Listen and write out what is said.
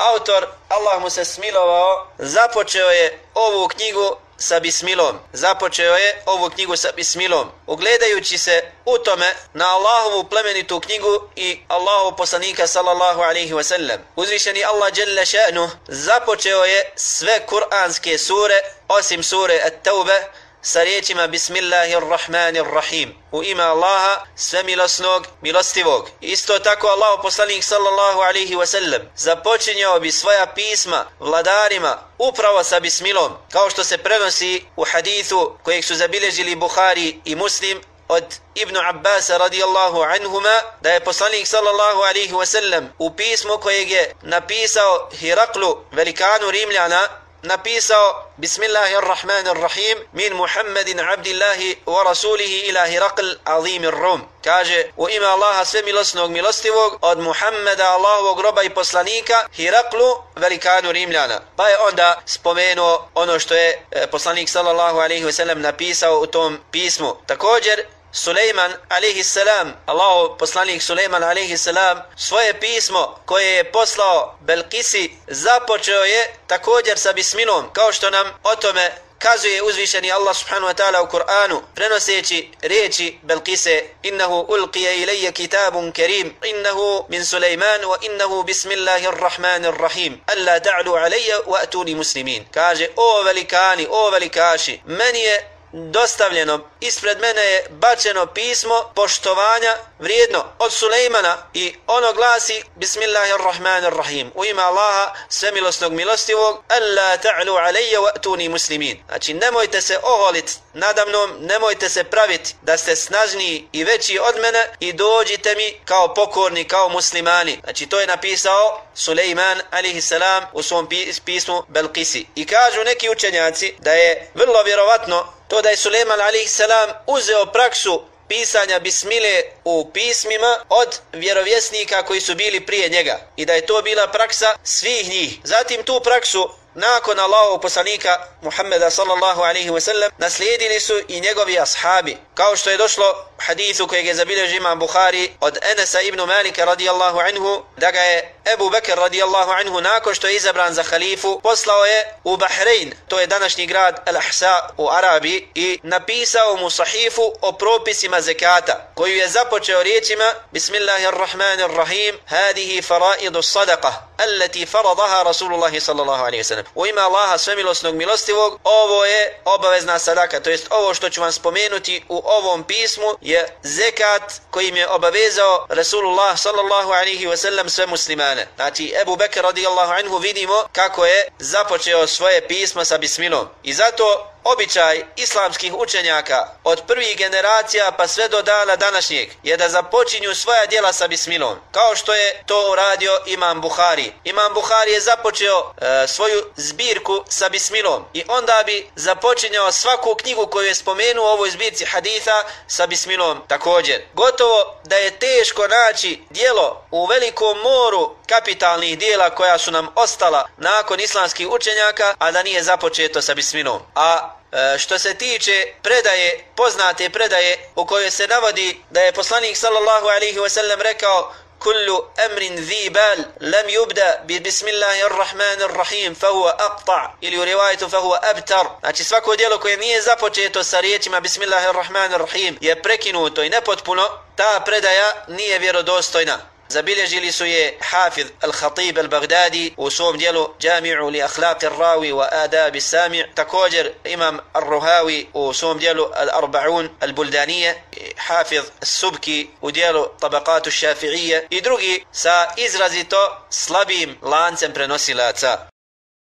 autor, Allah mu se smilovao, započeo je ovu knjigu sa bismilom. Započeo je ovu knjigu sa bismilom. Ugledajući se u tome na Allahovu plemenitu knjigu i Allahov poslanika sallallahu alaihi wa sallam. Uzvišeni Allah jalla še'nu započeo je sve kuranske sure osim sure At-Tawbe sa riječima Bismillahirrahmanirrahim u ime Allaha svemilosnog, milostivog. Isto tako Allah poslanik sallallahu alaihi wasallam započinjao bi svoja pisma vladarima upravo sa bismilom kao što se prenosi u hadithu kojeg su zabilježili Bukhari i Muslim od Ibn Abbas radijallahu anhuma da je poslanik sallallahu alaihi wasallam u pismu kojeg je napisao Hiraklu velikanu Rimljana napisao Bismillahirrahmanirrahim min Muhammedin abdillahi wa rasulihi ila Hirakl azimir Rum. Kaže u ime Allaha sve milosnog milostivog od Muhammeda Allahovog roba i poslanika Hiraklu velikanu Rimljana. Pa je onda spomenuo ono što je e, poslanik sallallahu alaihi ve sellem napisao u tom pismu. Također Sulejman alaihi salam, Allah poslanik Sulejman alaihi salam, svoje pismo koje je poslao Belkisi započeo je također sa bismilom, kao što nam o tome kazuje uzvišeni Allah subhanahu wa ta'ala u Kur'anu, prenoseći riječi Belkise, innahu ulqije ilaje kitabun kerim, innahu min Sulejman, wa innahu bismillahirrahmanirrahim, alla ta'lu alaje wa atuni muslimin. Kaže, o velikani, o velikaši, meni je dostavljeno. Ispred mene je bačeno pismo poštovanja vrijedno od Sulejmana i ono glasi Bismillahirrahmanirrahim u ime Allaha svemilosnog milostivog Alla ta'lu alejje wa atuni muslimin znači nemojte se oholit nadamnom nemojte se praviti da ste snažniji i veći od mene i dođite mi kao pokorni kao muslimani. Znači to je napisao Sulejman alaihissalam u svom pismu Belkisi i kažu neki učenjaci da je vrlo vjerovatno to da je Suleiman a.s. uzeo praksu pisanja bismile u pismima od vjerovjesnika koji su bili prije njega i da je to bila praksa svih njih. Zatim tu praksu nakon Allahov poslanika Muhammeda sallallahu alaihi wa sallam naslijedili su i njegovi ashabi kao što je došlo hadithu kojeg je zabilježio imam Bukhari od Enesa ibn Malika radijallahu anhu da ga je Ebu Bekr radijallahu anhu nakon što je izabran za halifu poslao je u Bahrein. To je današnji grad Al-Ahsa u Arabiji i napisao mu sahifu o propisima zekata koju je započeo riječima Bismillahirrahmanirrahim hadihi faraidu sadaqah allati faradaha Rasulullahi sallallahu alaihi wasallam. U ime Allaha svemilosnog milostivog ovo je obavezna sadaka to jest ovo što ću vam spomenuti u ovom pismu je zekat kojim je obavezao Rasulullah sallallahu alaihi wa sallam sve muslimane. Znači Ebu Bekr radijallahu anhu vidimo kako je započeo svoje pismo sa bismilom. I zato običaj islamskih učenjaka od prvih generacija pa sve do dana današnjeg je da započinju svoja djela sa bismilom. Kao što je to uradio Imam Buhari. Imam Buhari je započeo e, svoju zbirku sa bismilom i onda bi započinjao svaku knjigu koju je spomenuo u ovoj zbirci haditha sa bismilom također. Gotovo da je teško naći djelo u velikom moru kapitalnih dijela koja su nam ostala nakon islamskih učenjaka, a da nije započeto sa bisminom. A e, što se tiče predaje, poznate predaje u kojoj se navodi da je poslanik sallallahu alaihi wasallam rekao kullu amrin zi bal lam yubda bi bismillahirrahmanirrahim fa huwa aqta. Ili u rivajetu fa abtar. Znači svako djelo koje nije započeto sa riječima bismillahirrahmanirrahim je prekinuto i nepotpuno ta predaja nije vjerodostojna. زبيل يجلس حافظ الخطيب البغدادي وسوم ديالو جامع لأخلاق الراوي وآداب السامع. تكوجر إمام الرهاوي وسوم ديالو الأربعون البلدانية. حافظ السبكي وديالو طبقات الشافعية. يدرقي سا إزرازيتو سلابيم لانسن سمبرنوسي لاتا